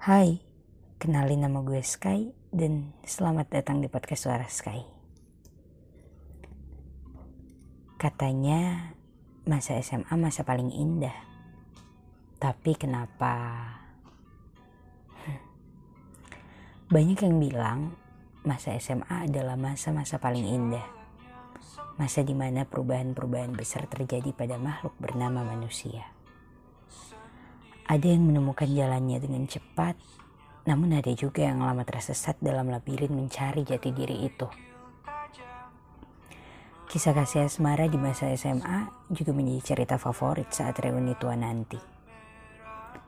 Hai, kenalin nama gue Sky dan selamat datang di podcast Suara Sky. Katanya masa SMA masa paling indah. Tapi kenapa? Banyak yang bilang masa SMA adalah masa-masa paling indah. Masa di mana perubahan-perubahan besar terjadi pada makhluk bernama manusia. Ada yang menemukan jalannya dengan cepat, namun ada juga yang lama tersesat dalam labirin mencari jati diri itu. Kisah kasih asmara di masa SMA juga menjadi cerita favorit saat reuni tua nanti.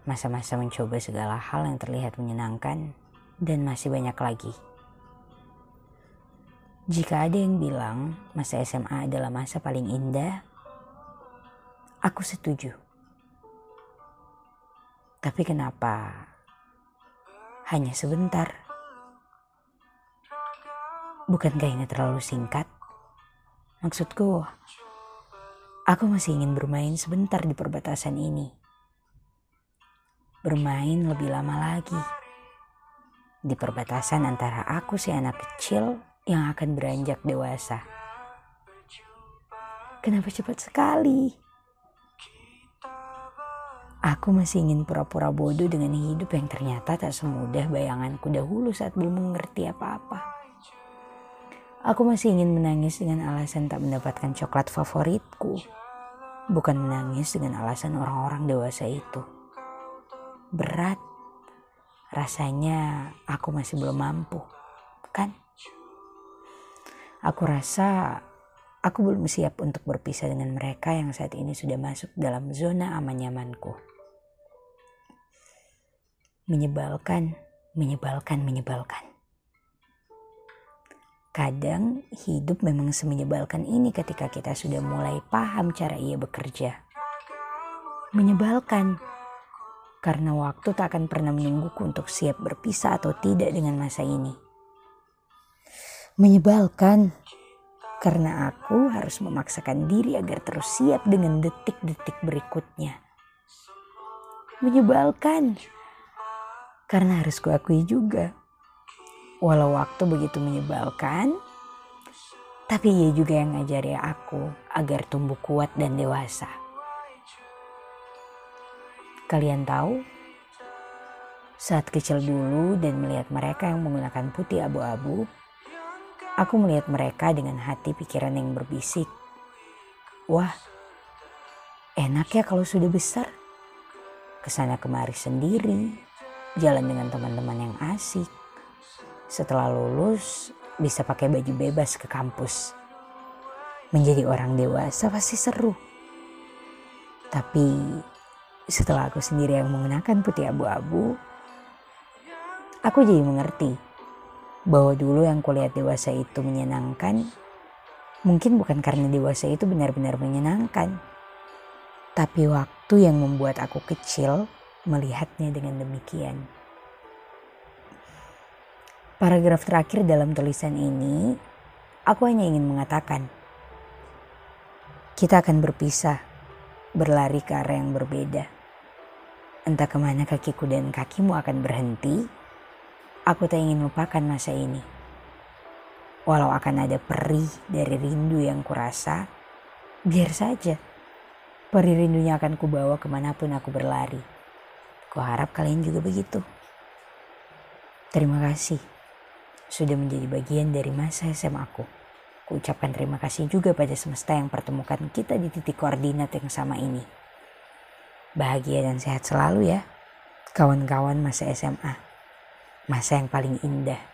Masa-masa mencoba segala hal yang terlihat menyenangkan dan masih banyak lagi. Jika ada yang bilang masa SMA adalah masa paling indah, aku setuju. Tapi kenapa hanya sebentar? Bukankah ini terlalu singkat? Maksudku, aku masih ingin bermain sebentar di perbatasan ini. Bermain lebih lama lagi. Di perbatasan antara aku si anak kecil yang akan beranjak dewasa. Kenapa cepat sekali? Aku masih ingin pura-pura bodoh dengan hidup yang ternyata tak semudah bayanganku dahulu saat belum mengerti apa-apa. Aku masih ingin menangis dengan alasan tak mendapatkan coklat favoritku. Bukan menangis dengan alasan orang-orang dewasa itu. Berat. Rasanya aku masih belum mampu. Kan? Aku rasa aku belum siap untuk berpisah dengan mereka yang saat ini sudah masuk dalam zona aman nyamanku menyebalkan, menyebalkan, menyebalkan. Kadang hidup memang semenyebalkan ini ketika kita sudah mulai paham cara ia bekerja. Menyebalkan, karena waktu tak akan pernah menungguku untuk siap berpisah atau tidak dengan masa ini. Menyebalkan, karena aku harus memaksakan diri agar terus siap dengan detik-detik berikutnya. Menyebalkan, karena harus kuakui juga, walau waktu begitu menyebalkan, tapi ia juga yang ngajari aku agar tumbuh kuat dan dewasa. Kalian tahu, saat kecil dulu dan melihat mereka yang menggunakan putih abu-abu, aku melihat mereka dengan hati pikiran yang berbisik. Wah, enak ya kalau sudah besar. Ke sana kemari sendiri, jalan dengan teman-teman yang asik. Setelah lulus, bisa pakai baju bebas ke kampus. Menjadi orang dewasa pasti seru. Tapi setelah aku sendiri yang menggunakan putih abu-abu, aku jadi mengerti bahwa dulu yang kulihat dewasa itu menyenangkan, mungkin bukan karena dewasa itu benar-benar menyenangkan, tapi waktu yang membuat aku kecil melihatnya dengan demikian. Paragraf terakhir dalam tulisan ini, aku hanya ingin mengatakan, kita akan berpisah, berlari ke arah yang berbeda. Entah ke mana kakiku dan kakimu akan berhenti, aku tak ingin lupakan masa ini. Walau akan ada perih dari rindu yang kurasa, biar saja. Perih rindunya akan kubawa ke mana pun aku berlari. Kuharap kalian juga begitu. Terima kasih sudah menjadi bagian dari masa SMA aku. Kuucapkan terima kasih juga pada semesta yang pertemukan kita di titik koordinat yang sama ini. Bahagia dan sehat selalu ya, kawan-kawan masa SMA. Masa yang paling indah.